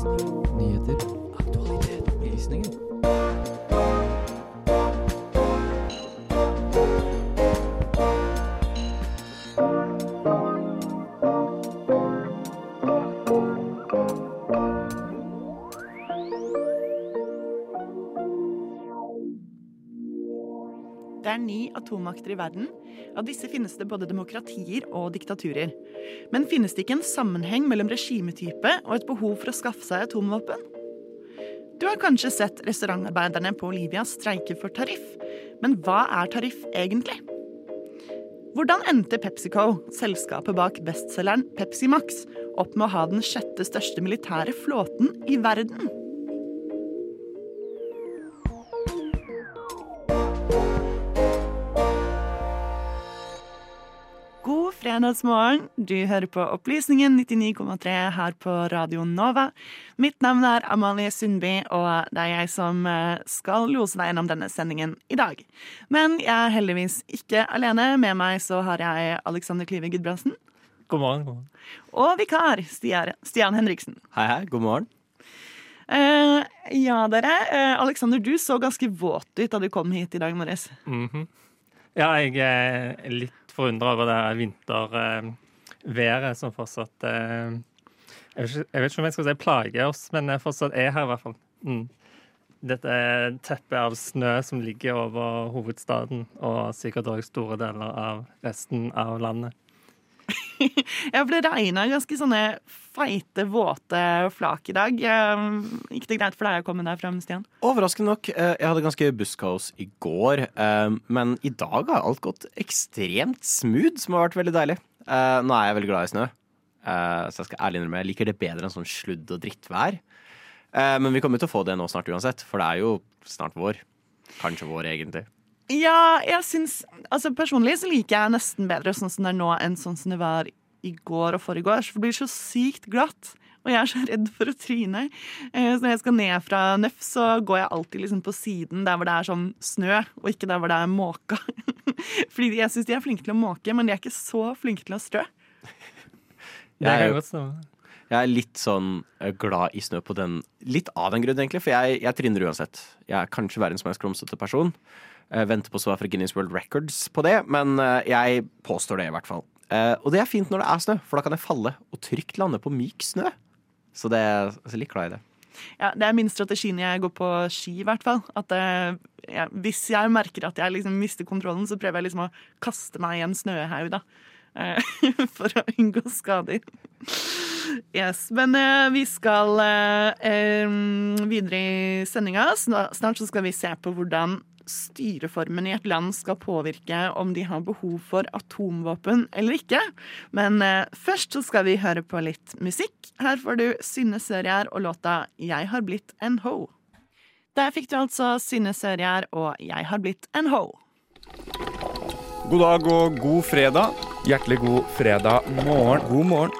Nyheter. Aktualitet. Opplysninger. Det er ni atommakter i verden. Av disse finnes det både demokratier og diktaturer. Men finnes det ikke en sammenheng mellom regimetype og et behov for å skaffe seg atomvåpen? Du har kanskje sett restaurantarbeiderne på Olivia streike for tariff, men hva er tariff egentlig? Hvordan endte PepsiCo, selskapet bak bestselgeren Pepsi Max, opp med å ha den sjette største militære flåten i verden? Fredagsmorgen. Du hører på Opplysningen 99,3 her på Radio Nova. Mitt navn er Amalie Sundby, og det er jeg som eh, skal lose deg gjennom denne sendingen i dag. Men jeg er heldigvis ikke alene. Med meg så har jeg Alexander Klyve Gudbrandsen. God morgen. god morgen. Og vikar Stian, Stian Henriksen. Hei, hei. God morgen. Uh, ja, dere. Uh, Alexander, du så ganske våt ut da du kom hit i dag morges. Mhm. Ja, jeg er litt forundra over det vinterværet som fortsatt eh, jeg, vet ikke, jeg vet ikke om jeg skal si plager oss, men jeg fortsatt er her, i hvert fall. Mm. Dette teppet av snø som ligger over hovedstaden, og sikkert òg store deler av resten av landet. Ja, ble regna ganske sånne feite, våte flak i dag. Eh, Gikk det greit for deg å komme deg frem, Stian? Overraskende nok, eh, jeg hadde ganske busskaos i går, eh, men i dag har alt gått ekstremt smooth, som har vært veldig deilig. Eh, Nå er jeg veldig glad i snø, eh, så jeg skal ærlig innrømme jeg liker det bedre enn sånn sludd og drittvær. Men vi kommer til å få det nå snart uansett, for det er jo snart vår. Kanskje vår, egentlig. Ja, jeg syns Altså personlig så liker jeg nesten bedre sånn som det er nå, enn sånn som det var i går og forrige For det blir så sykt glatt. Og jeg er så redd for å tryne. Eh, Så når jeg skal ned fra Nøff, så går jeg alltid liksom på siden der hvor det er sånn snø, og ikke der hvor det er måka. Fordi jeg syns de er flinke til å måke, men de er ikke så flinke til å strø. Det kan godt stemme. Jeg er litt sånn eh, glad i snø på den Litt av den grunn, egentlig, for jeg, jeg trinner uansett. Jeg er kanskje verdens mest klumsete person. Jeg venter på svar fra Guinness World Records på det, men eh, jeg påstår det i hvert fall. Eh, Og det er fint når det er snø, for da kan jeg falle og trygt lande på myk snø. Så det er er litt glad i det. Ja, det er min strategi når jeg går på ski, i hvert fall. At ja, hvis jeg merker at jeg liksom mister kontrollen, så prøver jeg liksom å kaste meg i en snøhaug, da. For å unngå skader. Yes. Men uh, vi skal uh, um, videre i sendinga. Snart så skal vi se på hvordan styreformen i et land skal påvirke om de har behov for atomvåpen eller ikke. Men uh, først så skal vi høre på litt musikk. Her får du Synne Sørgjerd og låta 'Jeg har blitt en ho'. Der fikk du altså Synne Sørgjerd og 'Jeg har blitt en ho'. God dag og god fredag. Hjertelig god fredag morgen. God morgen,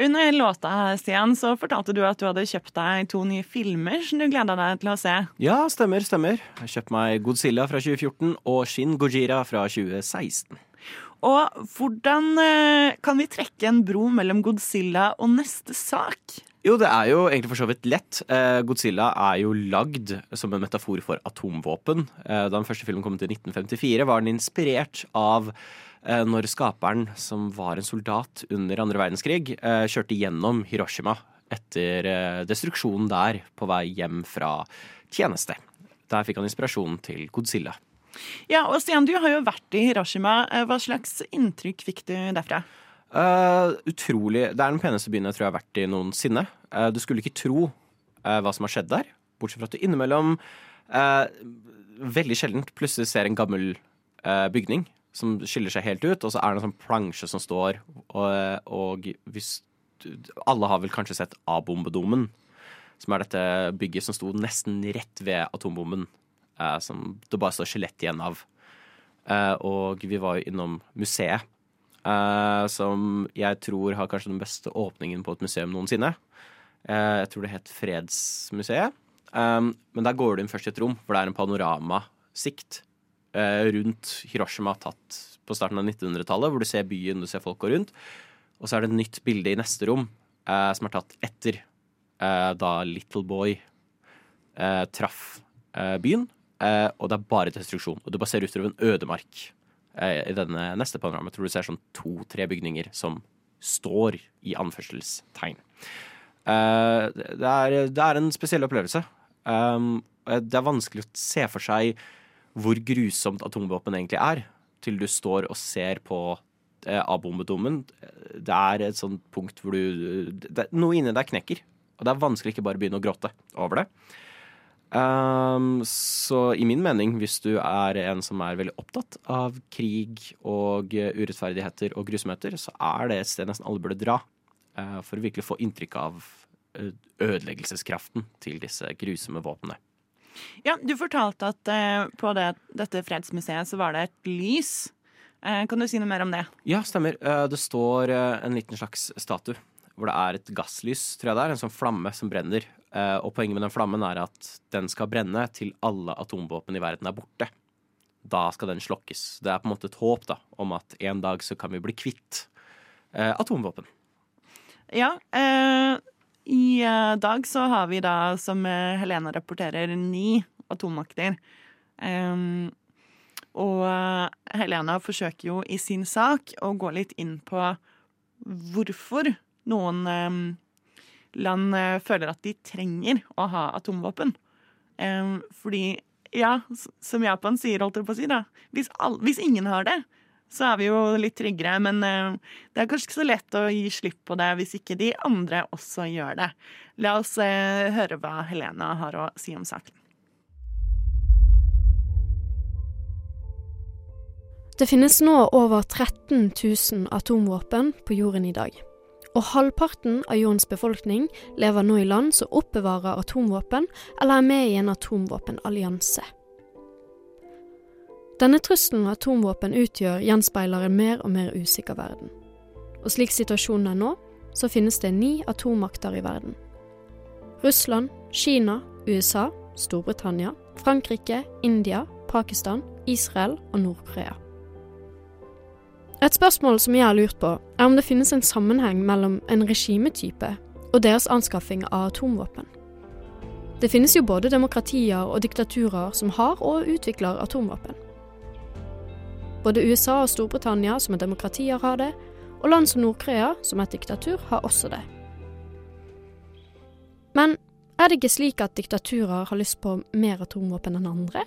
Under låta Stian, så fortalte du at du hadde kjøpt deg to nye filmer som du gleda deg til å se. Ja, stemmer, stemmer. Jeg kjøpte meg Godzilla fra 2014 og Shin Gojira fra 2016. Og hvordan eh, kan vi trekke en bro mellom Godzilla og neste sak? Jo, det er jo egentlig for så vidt lett. Eh, Godzilla er jo lagd som en metafor for atomvåpen. Eh, da den første filmen kom til 1954, var den inspirert av når skaperen, som var en soldat under andre verdenskrig, eh, kjørte gjennom Hiroshima etter eh, destruksjonen der på vei hjem fra tjeneste. Der fikk han inspirasjon til Godzilla. Ja, og Stian, du har jo vært i Hiroshima. Eh, Hva slags inntrykk fikk du derfra? Uh, utrolig Det er den peneste byen jeg tror jeg har vært i noensinne. Uh, du skulle ikke tro uh, hva som har skjedd der, bortsett fra at du innimellom eh, veldig sjeldent plutselig ser en gammel eh, bygning som skiller seg helt ut, og så er det en sånn plansje som står, og, og hvis Alle har vel kanskje sett A-bombedomen, som er dette bygget som sto nesten rett ved atombomben, eh, som det bare står skjelett igjen av. Eh, og vi var jo innom museet eh, som jeg tror har kanskje den beste åpningen på et museum noensinne. Eh, jeg tror det het Fredsmuseet. Um, men der går du inn først i et rom hvor det er en panoramasikt eh, rundt Hiroshima tatt på starten av 1900-tallet, hvor du ser byen, du ser folk gå rundt. Og så er det et nytt bilde i neste rom eh, som er tatt etter eh, da Little Boy eh, traff eh, byen. Eh, og det er bare destruksjon. Og du bare ser utover en ødemark eh, i denne neste panoramaet. Jeg tror du ser sånn to-tre bygninger som står i anførselstegn. Eh, det, er, det er en spesiell opplevelse. Det er vanskelig å se for seg hvor grusomt atomvåpen egentlig er, til du står og ser på eh, A-bombedommen. Det er et sånt punkt hvor du det, Noe inni deg knekker. Og det er vanskelig ikke bare begynne å gråte over det. Um, så i min mening, hvis du er en som er veldig opptatt av krig og eh, urettferdigheter og grusomheter, så er det et sted nesten alle burde dra. eh, for å virkelig få inntrykk av eh, ødeleggelseskraften til disse grusomme våpnene. Ja, du fortalte at eh, på det, dette fredsmuseet så var det et lys. Eh, kan du si noe mer om det? Ja, stemmer. Eh, Det står eh, en liten slags statue hvor det er et gasslys, tror jeg det er. En sånn flamme som brenner. Eh, Og poenget med den flammen er at den skal brenne til alle atomvåpen i verden er borte. Da skal den slokkes. Det er på en måte et håp da, om at en dag så kan vi bli kvitt atomvåpen. Ja, eh, i eh, dag så har vi da, som eh, Helena rapporterer, ni atommakter. Um, og eh, Helena forsøker jo i sin sak å gå litt inn på hvorfor noen um, land føler at de trenger å ha atomvåpen. Um, fordi, ja, som Japan sier, holdt jeg på å si, da. Hvis, all, hvis ingen har det, så er vi jo litt tryggere, men eh, det er kanskje ikke så lett å gi slipp på det hvis ikke de andre også gjør det. La oss eh, høre hva Helena har å si om saken. Det finnes nå over 13 000 atomvåpen på jorden i dag. Og halvparten av jordens befolkning lever nå i land som oppbevarer atomvåpen eller er med i en atomvåpenallianse. Denne trusselen atomvåpen utgjør, gjenspeiler en mer og mer usikker verden. Og slik situasjonen er nå, så finnes det ni atommakter i verden. Russland, Kina, USA, Storbritannia, Frankrike, India, Pakistan, Israel og Nord-Korea. Et spørsmål som jeg har lurt på, er om det finnes en sammenheng mellom en regimetype og deres anskaffing av atomvåpen. Det finnes jo både demokratier og diktaturer som har og utvikler atomvåpen. Både USA og Storbritannia, som er demokratier, har det, og land som Nord-Korea, som er et diktatur, har også det. Men er det ikke slik at diktaturer har lyst på mer atomvåpen enn andre?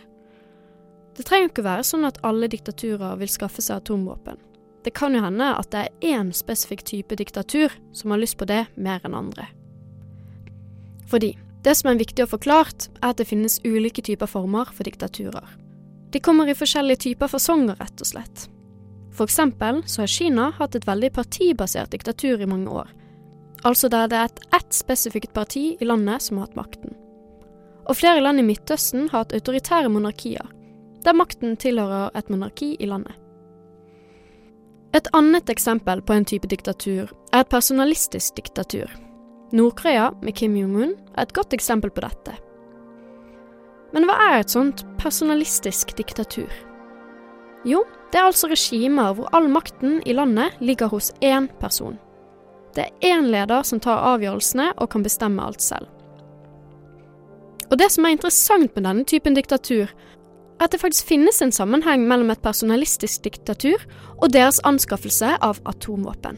Det trenger ikke være sånn at alle diktaturer vil skaffe seg atomvåpen. Det kan jo hende at det er én spesifikk type diktatur som har lyst på det mer enn andre. Fordi det som er viktig å få klart, er at det finnes ulike typer former for diktaturer. De kommer i forskjellige typer fasonger, rett og slett. For eksempel så har Kina hatt et veldig partibasert diktatur i mange år. Altså der det er et ett spesifikt parti i landet som har hatt makten. Og flere land i Midtøsten har hatt autoritære monarkier, der makten tilhører et monarki i landet. Et annet eksempel på en type diktatur er et personalistisk diktatur. Nord-Korea med Kim Jong-un er et godt eksempel på dette. Men hva er et sånt personalistisk diktatur? Jo, det er altså regimer hvor all makten i landet ligger hos én person. Det er én leder som tar avgjørelsene og kan bestemme alt selv. Og det som er interessant med denne typen diktatur, er at det faktisk finnes en sammenheng mellom et personalistisk diktatur og deres anskaffelse av atomvåpen.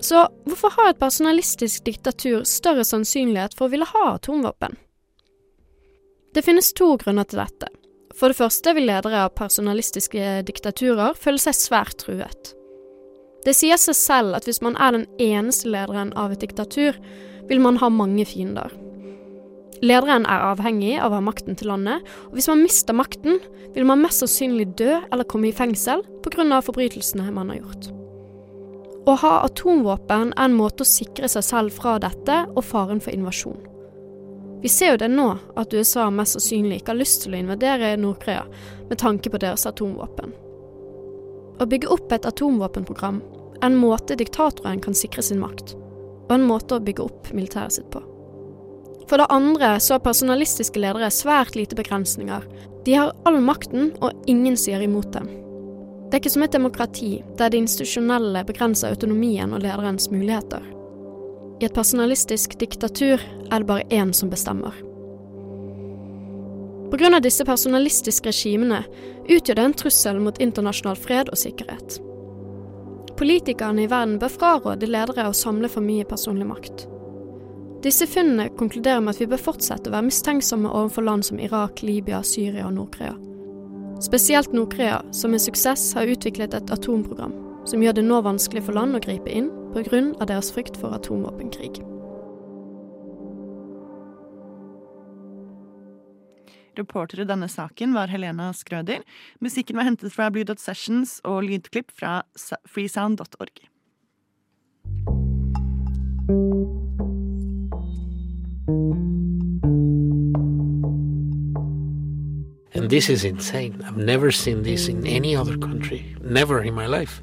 Så hvorfor har et personalistisk diktatur større sannsynlighet for å ville ha atomvåpen? Det finnes to grunner til dette. For det første vil ledere av personalistiske diktaturer føle seg svært truet. Det sier seg selv at hvis man er den eneste lederen av et diktatur, vil man ha mange fiender. Lederen er avhengig av å ha makten til landet, og hvis man mister makten, vil man mest sannsynlig dø eller komme i fengsel pga. forbrytelsene man har gjort. Å ha atomvåpen er en måte å sikre seg selv fra dette og faren for invasjon. Vi ser jo det nå, at USA mest sannsynlig ikke har lyst til å invadere Nord-Korea med tanke på deres atomvåpen. Å bygge opp et atomvåpenprogram er en måte diktatoren kan sikre sin makt, og en måte å bygge opp militæret sitt på. For det andre så har personalistiske ledere svært lite begrensninger. De har all makten, og ingen sier imot dem. Det er ikke som et demokrati, der det institusjonelle begrenser autonomien og lederens muligheter. I et personalistisk diktatur er det bare én som bestemmer. Pga. disse personalistiske regimene utgjør det en trussel mot internasjonal fred og sikkerhet. Politikerne i verden bør fraråde ledere å samle for mye personlig makt. Disse funnene konkluderer med at vi bør fortsette å være mistenksomme overfor land som Irak, Libya, Syria og Nord-Korea. Spesielt Nord-Korea, som med suksess har utviklet et atomprogram, som gjør det nå vanskelig for land å gripe inn pga. deres frykt for atomvåpenkrig. Reporter i denne saken var Helena Skrøder. Musikken var hentet fra Blue Dot Sessions og lydklipp fra freesound.org. And this is insane. I've never seen this in any other country. Never in my life.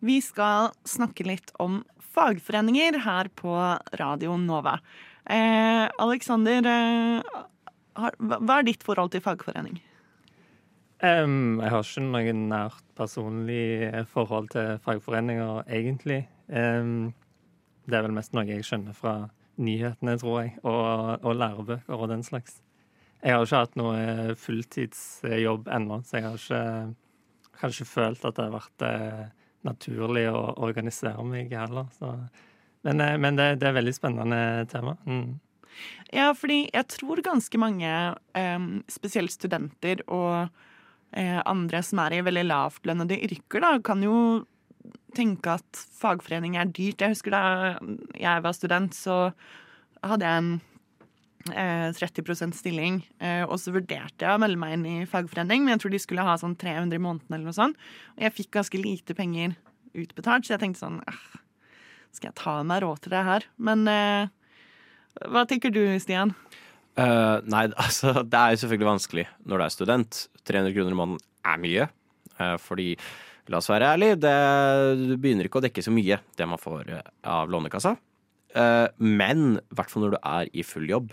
Vi skal snakke litt om fagforeninger her på Radio Nova. Eh, Alexander, eh, hva er ditt forhold til fagforening? Um, jeg har ikke noe nært personlig forhold til fagforeninger, egentlig. Um, det er vel mest noe jeg skjønner fra nyhetene, tror jeg, og, og lærebøker og den slags. Jeg har ikke hatt noe fulltidsjobb ennå, så jeg har ikke, kanskje følt at det har vært eh, naturlig å organisere meg heller. Så. Men, eh, men det, det er veldig spennende tema. Mm. Ja, fordi jeg tror ganske mange, eh, spesielt studenter og eh, andre som er i veldig lavtlønnede yrker, da, kan jo tenke at fagforening er dyrt. Jeg husker da jeg var student, så hadde jeg en 30% stilling, eh, og så vurderte jeg å melde meg inn i fagforening, men jeg tror de skulle ha sånn 300 i måneden eller noe sånt. Og jeg fikk ganske lite penger utbetalt, så jeg tenkte sånn «Ah, Skal jeg ta meg råd til det her? Men eh, hva tenker du, Stian? Uh, nei, altså, det er jo selvfølgelig vanskelig når du er student. 300 kroner i måneden er mye. Uh, fordi, la oss være ærlig, det, du begynner ikke å dekke så mye det man får eh, av Lånekassa. Eh, men i hvert fall når du er i full jobb,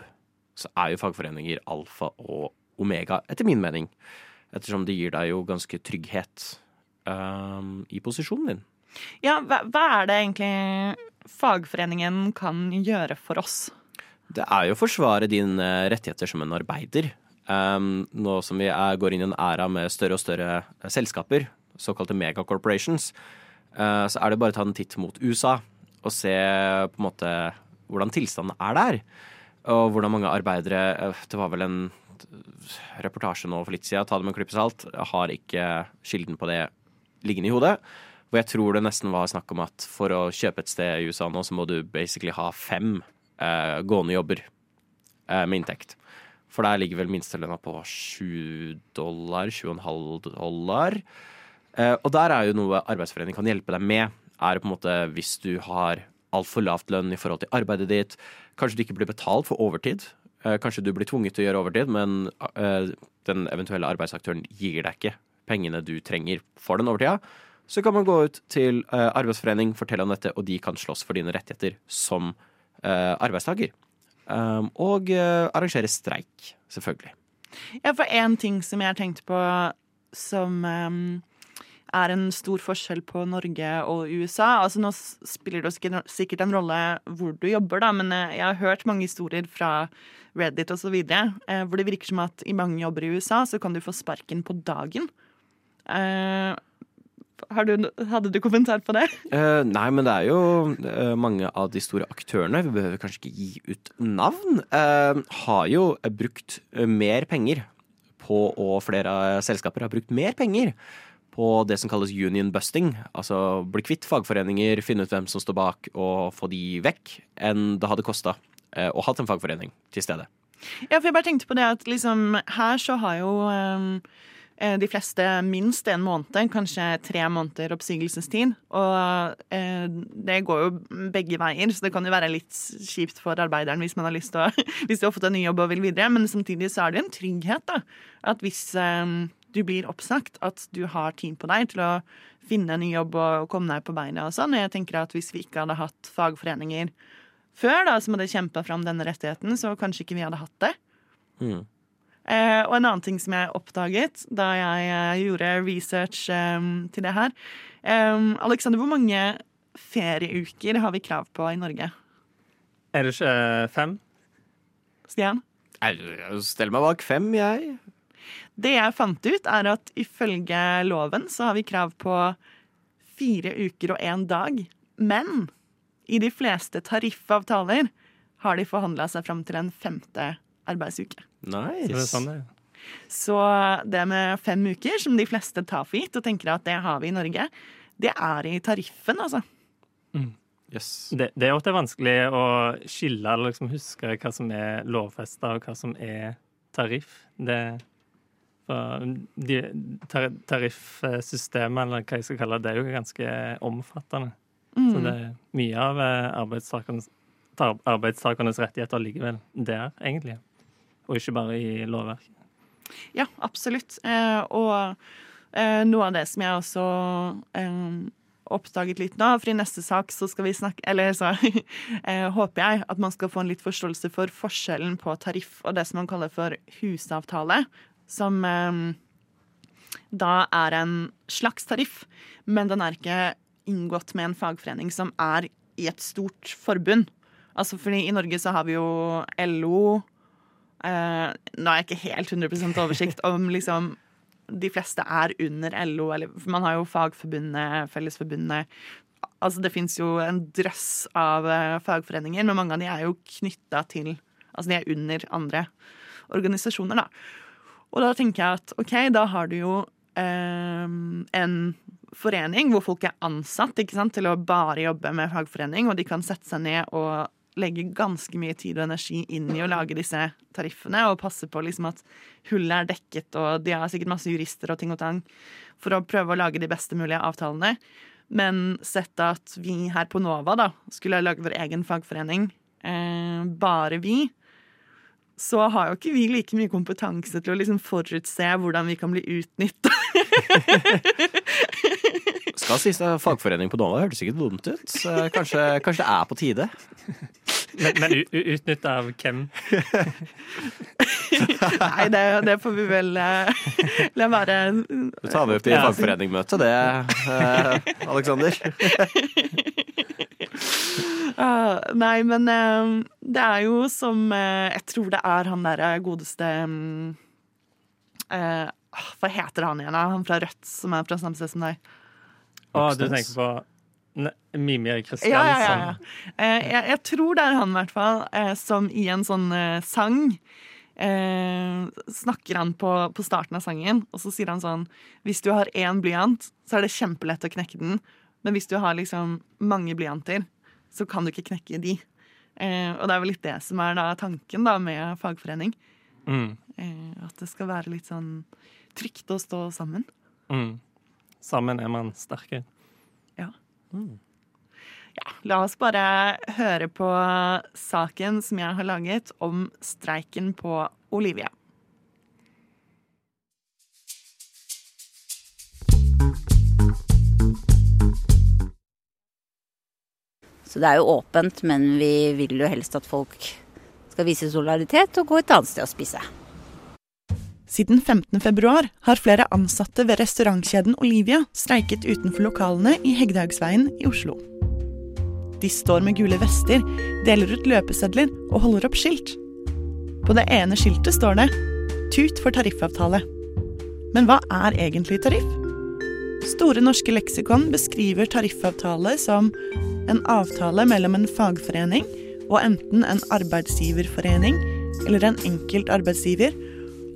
så er jo fagforeninger alfa og omega, etter min mening. Ettersom det gir deg jo ganske trygghet um, i posisjonen din. Ja, hva, hva er det egentlig fagforeningen kan gjøre for oss? Det er jo å forsvare dine rettigheter som en arbeider. Um, nå som vi er, går inn i en æra med større og større eh, selskaper, såkalte megacorporations, uh, så er det bare å ta en titt mot USA og se på en måte hvordan tilstanden er der. Og hvordan mange arbeidere eh, Det var vel en reportasje nå for litt siden, ta det med en klype salt. Jeg har ikke kilden på det liggende i hodet. Hvor jeg tror det nesten var snakk om at for å kjøpe et sted i USA nå, så må du basically ha fem eh, gående jobber eh, med inntekt. For der ligger vel minstelønna på 7 dollar, 7,5 dollar. Eh, og der er jo noe arbeidsforeningen kan hjelpe deg med, er på en måte hvis du har altfor lavt lønn i forhold til arbeidet ditt, kanskje du ikke blir betalt for overtid. Eh, kanskje du blir tvunget til å gjøre overtid, men eh, den eventuelle arbeidsaktøren gir deg ikke pengene du trenger for den overtida. Så kan man gå ut til eh, arbeidsforening, fortelle om dette, og de kan slåss for dine rettigheter som arbeidstaker. Um, og arrangere streik, selvfølgelig. Ja, for én ting som jeg har tenkt på som em, er en stor forskjell på Norge og USA Altså Nå spiller det sikkert- en rolle hvor du jobber, da, men eh, jeg har hørt mange historier fra Reddit osv. Eh, hvor det virker som at i mange jobber i USA så kan du få sparken på dagen. Eh, du, hadde du kommentar på det? Uh, nei, men det er jo uh, mange av de store aktørene, vi behøver kanskje ikke gi ut navn, uh, har jo brukt mer penger på, og flere selskaper har brukt mer penger på det som kalles union busting, altså bli kvitt fagforeninger, finne ut hvem som står bak og få de vekk, enn det hadde kosta eh, å hatt en fagforening til stede. Ja, for jeg bare tenkte på det at liksom her så har jo um, eh, de fleste minst en måned, kanskje tre måneder oppsigelsestid. Og eh, det går jo begge veier, så det kan jo være litt kjipt for arbeideren hvis man har lyst til å Hvis de har fått en ny jobb og vil videre, men samtidig så er det jo en trygghet, da. At hvis eh, du blir oppsagt, at du har tid på deg til å finne en ny jobb og komme deg på beina og sånn. Jeg tenker at hvis vi ikke hadde hatt fagforeninger før, da, som hadde kjempa fram denne rettigheten, så kanskje ikke vi hadde hatt det. Mm. Eh, og en annen ting som jeg oppdaget da jeg eh, gjorde research eh, til det her eh, Alexander, hvor mange ferieuker har vi krav på i Norge? Er det ikke fem? Stian? Jeg stiller meg bak fem, jeg. Det jeg fant ut, er at ifølge loven så har vi krav på fire uker og én dag. Men i de fleste tariffavtaler har de forhandla seg fram til en femte arbeidsuke. Nice. Så det er sånn er. Så det med fem uker, som de fleste tar for gitt og tenker at det har vi i Norge, det er i tariffen, altså. Yes. Det, det er ofte vanskelig å skille eller liksom huske hva som er lovfesta, og hva som er tariff. Det tar, Tariffsystemet, eller hva jeg skal kalle det, det er jo ganske omfattende. Mm. Så det er mye av eh, arbeidstakernes, arbeidstakernes rettigheter ligger vel der, egentlig. Og ikke bare i lovverket. Ja, absolutt. Eh, og eh, noe av det som jeg også eh, oppdaget litt nå, for i neste sak så skal vi snakke Eller så eh, håper jeg at man skal få en litt forståelse for forskjellen på tariff og det som man kaller for husavtale, som eh, da er en slags tariff, men den er ikke inngått med en fagforening som er i et stort forbund. Altså fordi i Norge så har vi jo LO eh, Nå har jeg ikke helt 100 oversikt om liksom de fleste er under LO, eller man har jo Fagforbundet, Fellesforbundet Altså det fins jo en drøss av eh, fagforeninger, men mange av de er jo knytta til Altså de er under andre organisasjoner, da. Og da tenker jeg at OK, da har du jo eh, en forening hvor folk er ansatt ikke sant, til å bare jobbe med fagforening, og de kan sette seg ned og legge ganske mye tid og energi inn i å lage disse tariffene og passe på liksom at hullet er dekket, og de har sikkert masse jurister og ting og tang for å prøve å lage de beste mulige avtalene. Men sett at vi her på Nova da, skulle lage vår egen fagforening, eh, bare vi, så har jo ikke vi like mye kompetanse til å liksom forutse hvordan vi kan bli utnytta. Skal sies at fagforening på Nova hørtes ikke dumt ut. Så kanskje, kanskje det er på tide. Men, men utnytta av hvem? Nei, det, det får vi vel eh, la være. Du tar vi opp i Ja. fagforeningmøtet, det, eh, Aleksander. Ah, nei, men eh, det er jo som eh, Jeg tror det er han derre godeste mm, eh, ah, Hva heter han igjen, da? Han fra Rødt som er fra samme sted som deg? Å, du tenker på ne, Mimir Kristiansson. Ja, ja, ja. ja. Eh, jeg, jeg tror det er han, i hvert fall, eh, som i en sånn eh, sang eh, snakker han på, på starten av sangen, og så sier han sånn Hvis du har én blyant, så er det kjempelett å knekke den. Men hvis du har liksom mange blyanter, så kan du ikke knekke de. Eh, og det er vel litt det som er da tanken da med fagforening. Mm, Eh, at det skal være litt sånn trygt å stå sammen. mm. Sammen er man sterke. Ja, la oss bare høre på saken som jeg har laget om streiken på Olivia. Så det er jo åpent, men vi vil jo helst at folk skal vise solidaritet og gå et annet sted og spise. Siden 15. februar har flere ansatte ved restaurantkjeden Olivia streiket utenfor lokalene i Hegdehaugsveien i Oslo. De står med gule vester, deler ut løpesedler og holder opp skilt. På det ene skiltet står det 'Tut for tariffavtale'. Men hva er egentlig tariff? Store norske leksikon beskriver tariffavtale som en avtale mellom en fagforening og enten en arbeidsgiverforening eller en enkelt arbeidsgiver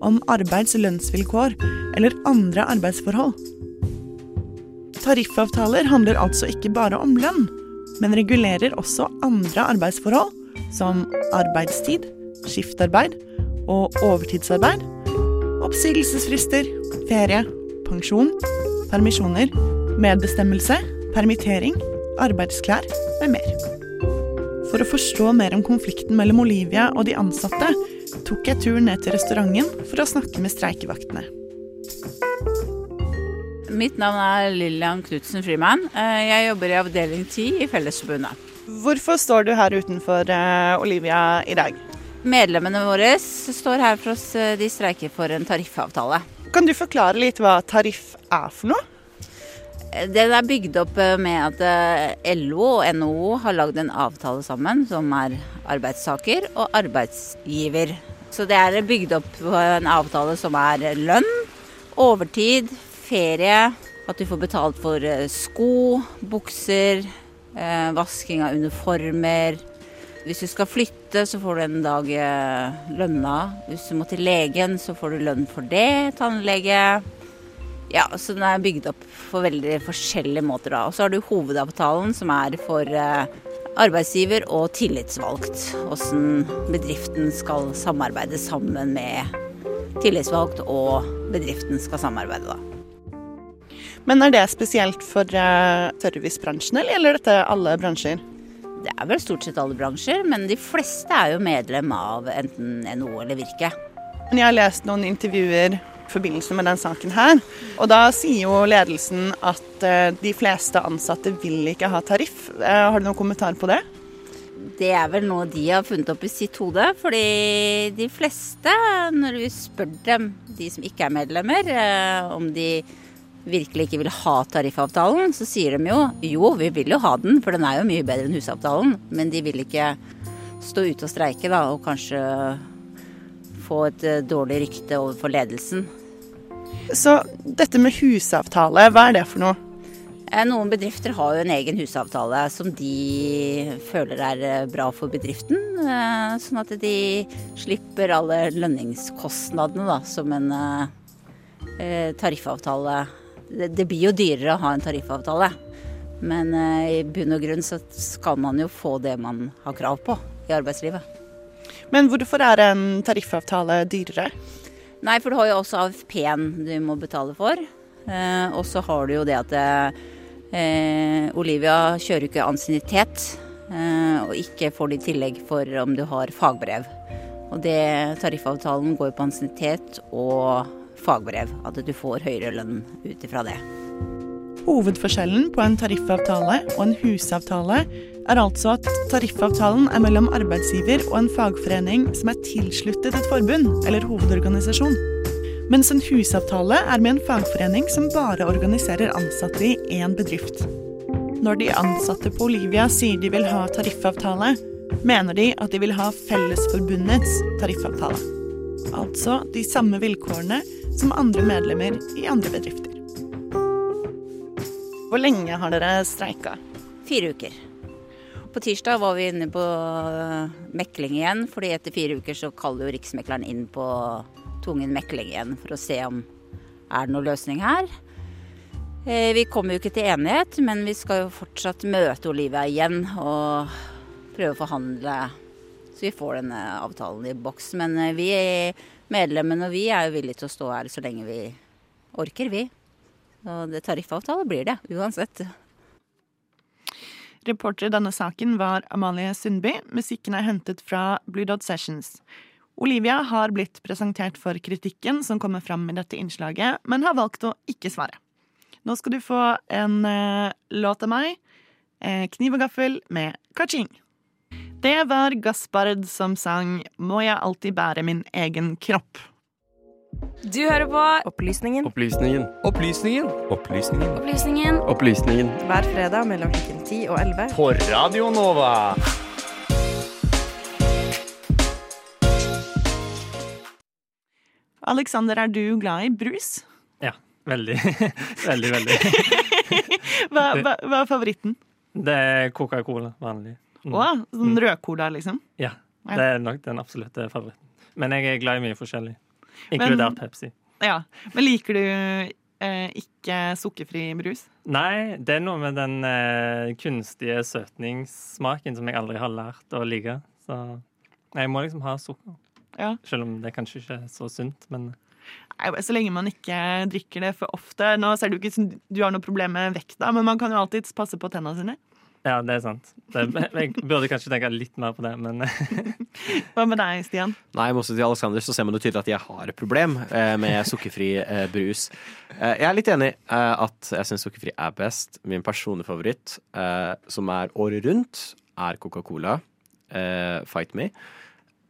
om arbeids- og lønnsvilkår eller andre arbeidsforhold. Tariffavtaler handler altså ikke bare om lønn, men regulerer også andre arbeidsforhold, som arbeidstid, skiftarbeid og overtidsarbeid, oppsigelsesfrister, ferie, pensjon, permisjoner, medbestemmelse, permittering, arbeidsklær med mer. For å forstå mer om konflikten mellom Olivia og de ansatte, tok jeg turen ned til restauranten for å snakke med streikevaktene. Mitt navn er Lillian Knutsen Frimann. Eh, Jeg jobber i avdeling 10 i Fellesforbundet. Hvorfor står du her utenfor eh, Olivia i dag? Medlemmene våre står her for oss. De streiker for en tariffavtale. Kan du forklare litt hva tariff er for noe? Den er bygd opp eh, med at eh, LO og NHO har lagd en avtale sammen, som er arbeidstaker og arbeidsgiver. Så det er bygd opp på en avtale som er lønn, overtid, ferie, at du får betalt for eh, sko, bukser, vasking av uniformer. Hvis du skal flytte, så får du en dag lønna. Hvis du må til legen, så får du lønn for det. Tannlege. Ja, så den er bygd opp på veldig forskjellige måter. da. Og så har du hovedavtalen, som er for eh, arbeidsgiver og tillitsvalgt. Hvordan bedriften skal samarbeide sammen med tillitsvalgt, og bedriften skal samarbeide, da. Men er det spesielt for eh, servicebransjen, eller gjelder dette alle bransjer? Det er vel stort sett alle bransjer, men de fleste er jo medlem av enten NHO eller Virke. Men jeg har lest noen intervjuer forbindelse med den saken her, og da sier jo ledelsen at eh, de fleste ansatte vil ikke ha tariff. Eh, Har du noen kommentar på det? Det er vel noe de har funnet opp i sitt hode, fordi de fleste, når vi spør dem, de som ikke er medlemmer, eh, om de virkelig ikke vil ha tariffavtalen, så sier de jo jo, vi vil jo ha den, for den er jo mye bedre enn husavtalen, men de vil ikke stå ute og streike da, og kanskje få et dårlig rykte overfor ledelsen. Så dette med husavtale, hva er det for noe? Eh, Noen bedrifter har jo en egen husavtale som de føler er eh, bra for bedriften. eh, Sånn at de slipper alle lønningskostnadene da, som en tariffavtale det, blir jo dyrere å ha en tariffavtale. Men i bunn og grunn så skal man jo få det man har krav på i arbeidslivet. Men hvorfor er en tariffavtale dyrere? Nei, for du har jo også AFP-en du må betale for. Eh, og så har du jo det at eh, Olivia kjører ikke ansiennitet, eh, og ikke får det i tillegg for om du har fagbrev. Og det tariffavtalen går på ansiennitet og fagbrev. At du får høyere lønn ut ifra det. Hovedforskjellen på en tariffavtale og en husavtale er altså at tariffavtalen er mellom arbeidsgiver og en fagforening som er tilsluttet et forbund eller hovedorganisasjon. Mens en husavtale er med en fagforening som bare organiserer ansatte i én bedrift. Når de ansatte på Olivia sier de vil ha tariffavtale, mener de at de vil ha Fellesforbundets tariffavtale. Altså de samme vilkårene som andre medlemmer i andre bedrifter. Hvor lenge har dere streika? Fire uker. På tirsdag var vi inne på øh, mekling igjen, fordi etter fire uker så kaller jo Riksmekleren inn på tvungen mekling igjen for å se om er det noen løsning her. Eh, Vi kommer jo ikke til enighet, men vi skal jo fortsatt møte Olivia igjen og prøve å forhandle så vi får denne avtalen i boks. Men eh, vi medlemmene og vi er jo villige til å stå her så lenge vi orker, vi. Og det tariffavtale blir det, uansett. Reporter i denne saken var Amalie Sundby. Musikken er hentet fra Blue Dot Sessions. Olivia har blitt presentert for kritikken som kommer fram i dette innslaget, men har valgt å ikke svare. Nå skal du få en eh, låt av meg, eh, 'Kniv og gaffel' med Kaching. Det var Gaspard som sang 'Må jeg alltid bære min egen kropp'. Du hører på Opplysningen Opplysningen. Opplysningen. Opplysningen. Opplysningen Opplysningen. hver fredag mellom klokken 10 og 11. På Radio Nova. Alexander, er du glad i brus? Ja. Veldig. veldig, veldig. Hva, hva, hva er favoritten? Det er Coca-Cola, vanlig. Mm. Å, sånn rødcola, liksom? Ja. Ja. Det er nok den absolutte favoritten. Men jeg er glad i mye forskjellig. Inkludert Pepsi. Ja. Men liker du eh, ikke sukkerfri brus? Nei, det er noe med den eh, kunstige søtningssmaken som jeg aldri har lært å like. Så jeg må liksom ha sukker. Ja. Selv om det kanskje ikke er så sunt, men Nei, Så lenge man ikke drikker det for ofte. Nå ser du ikke du har noe problem med vekta, men man kan jo alltids passe på tennene sine. Ja, det er sant. Det, jeg burde kanskje tenke litt mer på det, men Hva med deg, Stian? Nei, i motsetning til Alexander så ser man jo tydelig at jeg har et problem eh, med sukkerfri eh, brus. Eh, jeg er litt enig eh, at jeg syns sukkerfri er best. Min personlige favoritt, eh, som er året rundt, er Coca-Cola. Eh, Fight Me.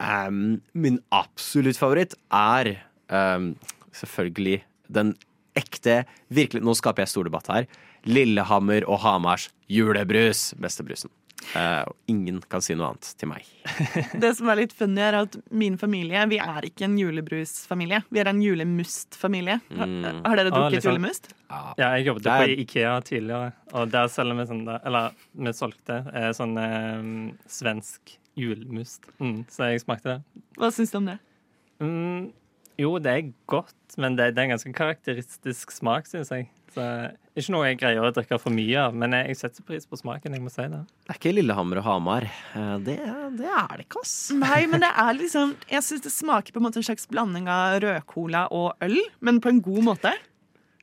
Um, min absolutt favoritt er um, selvfølgelig den ekte, virkelig Nå skaper jeg stor debatt her. Lillehammer og Hamars julebrus. Beste brusen. Uh, og ingen kan si noe annet til meg. Det som er litt funny, er at min familie vi er ikke en julebrusfamilie. Vi er en julemustfamilie. Har, Mm. har dere Ah, drukket liksom. julemust? Ja, jeg jobbet er- på Ikea tidligere, og der selger vi sånn Eller vi solgte eh, sånn eh, svensk julemust. Mm, så jeg smakte det. Hva syns du om det? Mm, jo, det er godt, men det, det er en ganske karakteristisk smak, syns jeg. Så, ikke noe jeg greier å drikke for mye av, men jeg, setter pris på smaken. jeg må si det. Det er ikke Lillehammer og Hamar. Eh, Det, det er det ikke, ass. Nei, men det er liksom Jeg syns det smaker på en måte en slags blanding av rødcola og øl, men på en god måte.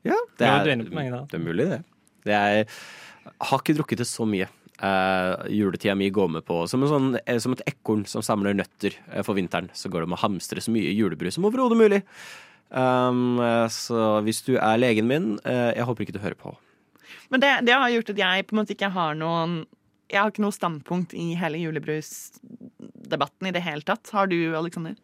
Ja, det er, du er det er mulig, det. det er, har ikke drukket det så mye. Uh, juletida mi går med på som, en sånn, eh, som et ekorn som samler nøtter eh, for vinteren. Så går det med å hamstre så mye julebrus som overhodet mulig. Um, så hvis du er legen min, uh, jeg håper ikke du hører på. Men det, det har gjort at jeg på en måte ikke har noen Jeg har ikke noe standpunkt i hele julebrusdebatten i det hele tatt. Har du, Aleksander?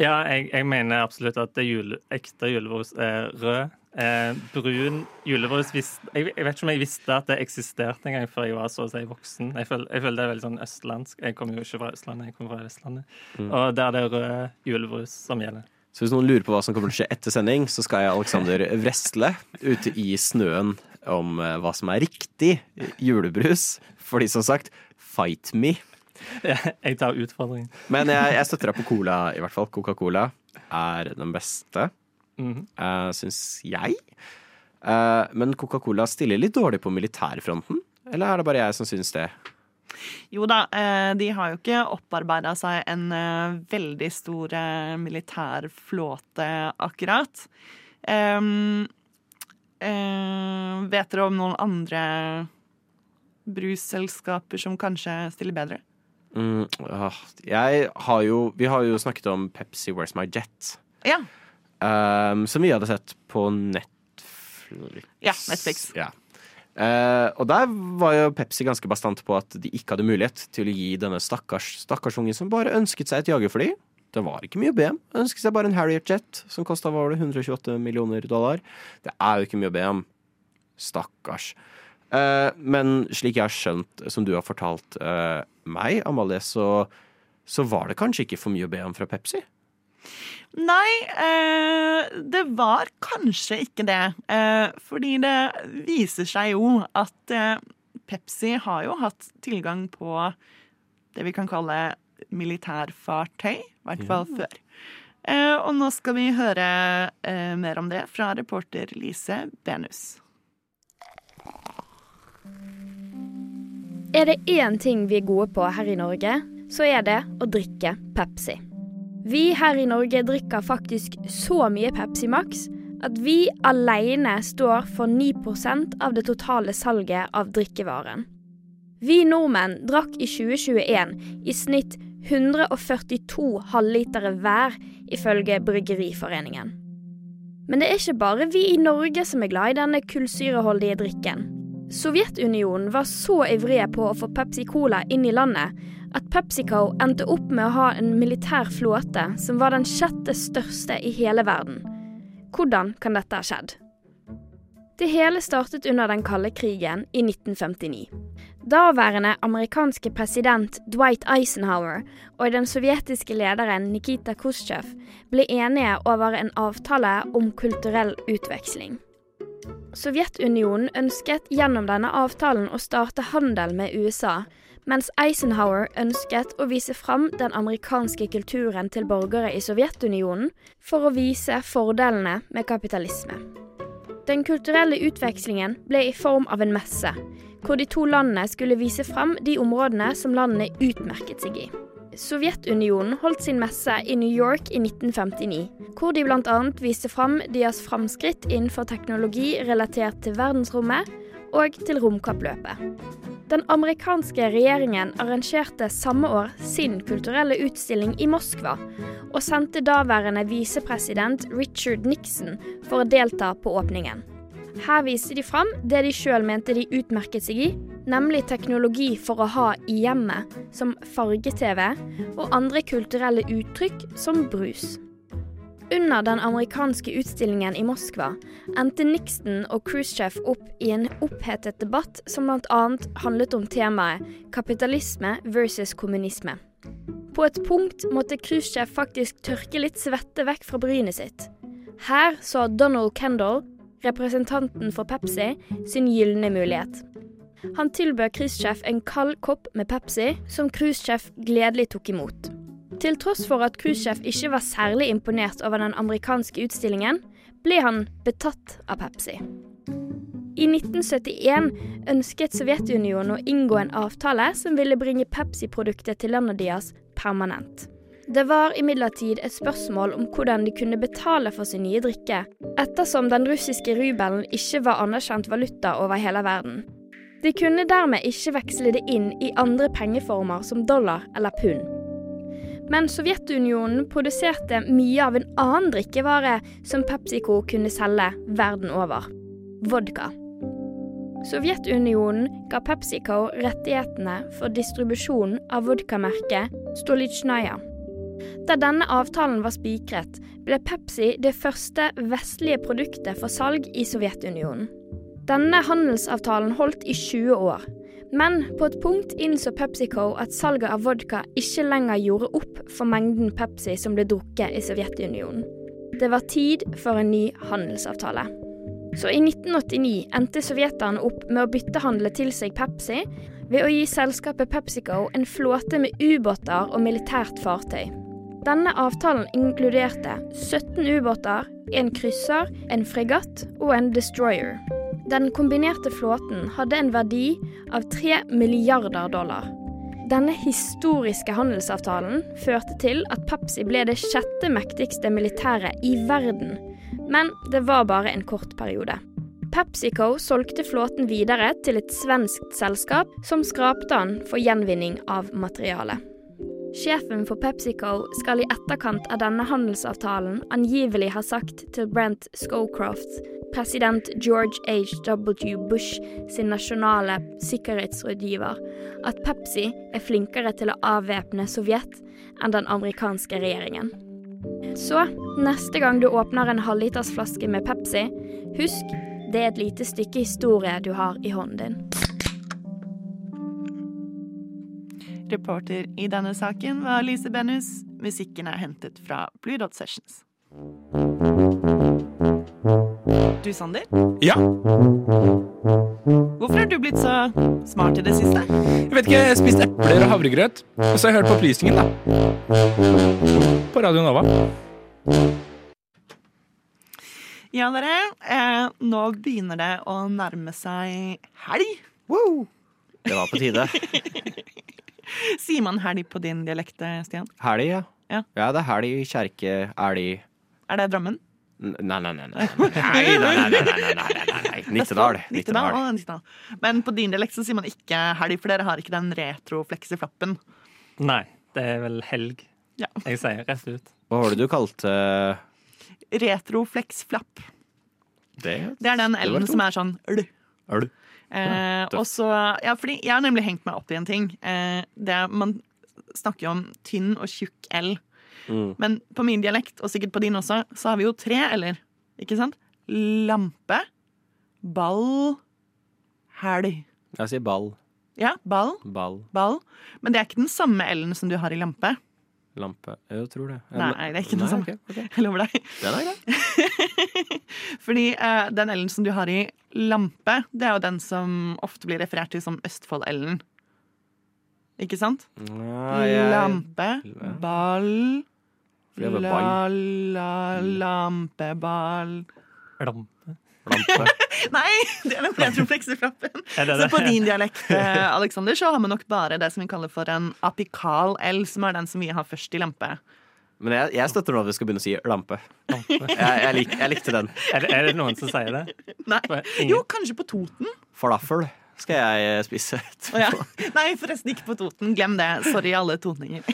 Ja, jeg, jeg mener absolutt at det jule, ekte julebrus er rød. Eh, brun julebrus vis, jeg, jeg vet ikke om jeg visste at det eksisterte engang før jeg var så å si voksen. Jeg føler, jeg føler det er veldig sånn østlandsk. Jeg kommer jo ikke fra Østlandet, jeg kommer fra Vestlandet. Mm. Og der det er rød julebrus som gjelder. Så hvis noen lurer på hva som kommer til å skje etter sending, så skal jeg Alexander vrestle ute i snøen om eh, hva som er riktig julebrus. Fordi som sagt, fight me. Jeg tar utfordringen. Men jeg, jeg støtter deg på cola, i hvert fall. Coca-Cola er den beste, Mhm. uh, syns jeg. Eh, men Coca-Cola stiller litt dårlig på militærfronten. Eller er det bare jeg som syns det? Jo da, eh, de har jo ikke opparbeida seg en veldig stor militær militærflåte, akkurat. Um, eh, vet dere om noen andre brusselskaper som kanskje stiller bedre? Mm, jeg har jo Vi har jo snakket om Pepsi Where's My Jet. Ja. Um, som vi hadde sett på Netflix. Ja, Netflix. Ja. Uh, og der var jo Pepsi ganske bastant på at de ikke hadde mulighet til å gi denne stakkars stakkars ungen som bare ønsket seg et jagerfly. Det var ikke mye å be om. Ønsket seg bare en Harrier Jet som kosta 128 millioner dollar. Det er jo ikke mye å be om. Stakkars. Eh, men slik jeg har skjønt, som du har fortalt eh, meg, Amalie, så, så var det kanskje ikke for mye å be om fra Pepsi? Nei, eh, det var kanskje ikke det. Eh, fordi det viser seg jo at eh, Pepsi har jo hatt tilgang på det vi kan kalle militærfartøy. I hvert fall Ja. før. Eh, og nå skal vi høre eh, mer om det fra reporter Lise Benus. Er det én ting vi er gode på her i Norge, så er det å drikke Pepsi. Vi her i Norge drikker faktisk så mye Pepsi Max at vi alene står for 9% av det totale salget av drikkevaren. Vi nordmenn drakk i 2021 i snitt 142 halvlitere hver, ifølge Bryggeriforeningen. Men det er ikke bare vi i Norge som er glad i denne kullsyreholdige drikken. Sovjetunionen var så ivrige på å få Pepsi Cola inn i landet at PepsiCo endte opp med å ha en militær flåte som var den sjette største i hele verden. Hvordan kan dette ha skjedd? Det hele startet under den kalde krigen i 1959. Daværende amerikanske president Dwight Eisenhower og den sovjetiske lederen Nikita Khrusjtsjov ble enige over en avtale om kulturell utveksling. Sovjetunionen ønsket gjennom denne avtalen å starte handel med USA, mens Eisenhower ønsket å vise fram den amerikanske kulturen til borgere i Sovjetunionen for å vise fordelene med kapitalisme. Den kulturelle utvekslingen ble i form av en messe, hvor de to landene skulle vise fram de områdene som landene utmerket seg i. Sovjetunionen holdt sin messe i New York i 1959, hvor de bl.a. viste fram deres framskritt innenfor teknologi relatert til verdensrommet og til romkappløpet. Den amerikanske regjeringen arrangerte samme år sin kulturelle utstilling i Moskva, og sendte daværende visepresident Richard Nixon for å delta på åpningen. Her viste de fram det de sjøl mente de utmerket seg i, nemlig teknologi for å ha i hjemmet, som farge-TV, og andre kulturelle uttrykk som brus. Under den amerikanske utstillingen i Moskva endte Nixon og Khrusjtsjov opp i en opphetet debatt som bl.a. handlet om temaet kapitalisme versus kommunisme. På et punkt måtte Khrusjtsjov faktisk tørke litt svette vekk fra brynet sitt. Her så Donald Kendall, representanten for Pepsi, sin gylne mulighet. Han tilbød Khrusjtsjov en kald kopp med Pepsi, som Khrusjtsjov gledelig tok imot. Til tross for at Khrusjtsjov ikke var særlig imponert over den amerikanske utstillingen, ble han betatt av Pepsi. I 1971 ønsket Sovjetunionen å inngå en avtale som ville bringe Pepsi-produktet til landet deres permanent. Det var imidlertid et spørsmål om hvordan de kunne betale for sin nye drikke, ettersom den russiske rubelen ikke var anerkjent valuta over hele verden. De kunne dermed ikke veksle det inn i andre pengeformer som dollar eller pund. Men Sovjetunionen produserte mye av en annen drikkevare som PepsiCo kunne selge verden over vodka. Sovjetunionen ga PepsiCo rettighetene for distribusjon av vodkamerket Stolichnaya. Da denne avtalen var spikret, ble Pepsi det første vestlige produktet for salg i Sovjetunionen. Denne handelsavtalen holdt i 20 år. Men på et punkt innså PepsiCo at salget av vodka ikke lenger gjorde opp for mengden Pepsi som ble drukket i Sovjetunionen. Det var tid for en ny handelsavtale. Så i 1989 endte sovjeterne opp med å byttehandle til seg Pepsi ved å gi selskapet PepsiCo en flåte med ubåter og militært fartøy. Denne avtalen inkluderte 17 ubåter, en krysser, en fregatt og en destroyer. Den kombinerte flåten hadde en verdi av 3 milliarder dollar. Denne historiske handelsavtalen førte til at Pepsi ble det sjette mektigste militæret i verden. Men det var bare en kort periode. PepsiCo solgte flåten videre til et svensk selskap som skrapte den for gjenvinning av materialet. Sjefen for PepsiCo skal i etterkant av denne handelsavtalen angivelig ha sagt til Brent Scowcroft, president George H.W. Bush sin nasjonale sikkerhetsrådgiver, at Pepsi er flinkere til å avvæpne Sovjet enn den amerikanske regjeringen. Så neste gang du åpner en halvlitersflaske med Pepsi, husk det er et lite stykke historie du har i hånden din. Reporter i denne saken var Lise Benus. Musikken er hentet fra Blue Dot Sessions. Du, Sander? Ja? Hvorfor har du blitt så smart i det siste? Jeg vet ikke, jeg spiste epler og havregrøt. Og så har jeg hørt på opplysningen, da. På Radio Nova. Ja, dere. Eh, nå begynner det å nærme seg helg. Det var på tide. Sier man helg på din dialekt, Stian? Helg, ja. Ja. Ja, det er helg, kjerke, elg Er det Drammen? Nei, nei, nei. nei, nei, nei, nei, nei, Nittedal. Nittedal. Men på din dialekt så sier man ikke helg, for dere har ikke den retroflekse flappen. Nei, det er vel helg. Jeg sier rett ut. Hva var det du kalte Retrofleksflapp. Det, er den L-en som er sånn l. øl. og så, ja, fordi jeg har nemlig hengt meg opp i en ting. man snakker jo om tynn og tjukk L. Mm. Men på min dialekt, og sikkert på din også, så har vi jo tre L-er. Ikke sant? Lampe, ball, helg. Jeg sier ball. Ja, ball, Ball. ball. Men det er ikke den samme L-en som du har i lampe. Lampe. Jeg tror det. Nei, det er ikke den samme. ok, ok. Jeg lover deg. Den er grei. Fordi uh, den L-en som du har i lampe, det er jo den som ofte blir referert til som Østfold-L-en. Ikke sant? Nei, jeg- Lampe, ball La, la, lampe, ball Lampe. Lampe. Nei, det er den retroflekseflappen. Er Så på din dialekt, eh, Alexander, så har vi nok bare det som vi kaller for en apikal L, som er den som vi har først i lampe. Men jeg, jeg støtter nå at vi skal begynne å si lampe. Jeg, jeg, lik, jeg likte den. Er det, er det noen som sier det? Nei. Jo, kanskje på Toten. Falafel skal jeg spise spise. Oh, ja. Nei, forresten ikke på Toten. Glem det. Sorry, alle toninger.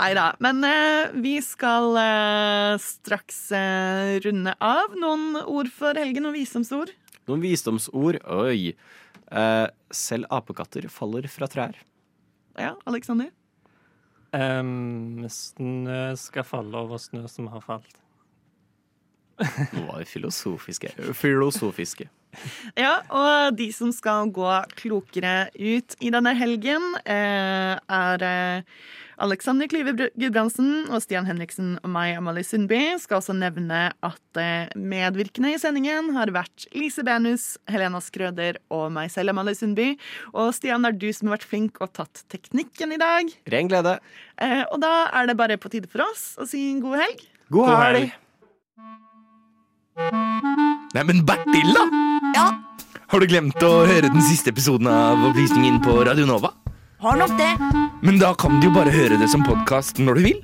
Nei da. Men eh, vi skal eh, straks eh, runde av. Noen ord for helgen Noen visdomsord? Noen visdomsord. Oi. Eh, selv apekatter faller fra trær. Ja, Aleksander? Um, snø skal falle over snø som har falt. Nå var vi filosofiske. Filosofiske. Ja, og de som skal gå klokere ut i denne helgen, eh, er eh, Alexander Klyve Gudbrandsen og Stian Henriksen og meg, Amalie Sundby. Skal også nevne at eh, medvirkende i sendingen har vært Lise Benus, Helena Skrøder og meg selv, Amalie Sundby. Og Stian, det er du som har vært flink og tatt teknikken i dag. Ren glede. Eh, og da er det bare på tide for oss å si en god helg. God God helg! Neimen, Bertil, da! Ja, Har du glemt å høre den siste episoden av Opplysningen på Radio Nova? har nok det. Men da kan du jo bare høre det som podkast når du vil.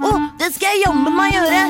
Å, det skal jeg jammen meg gjøre.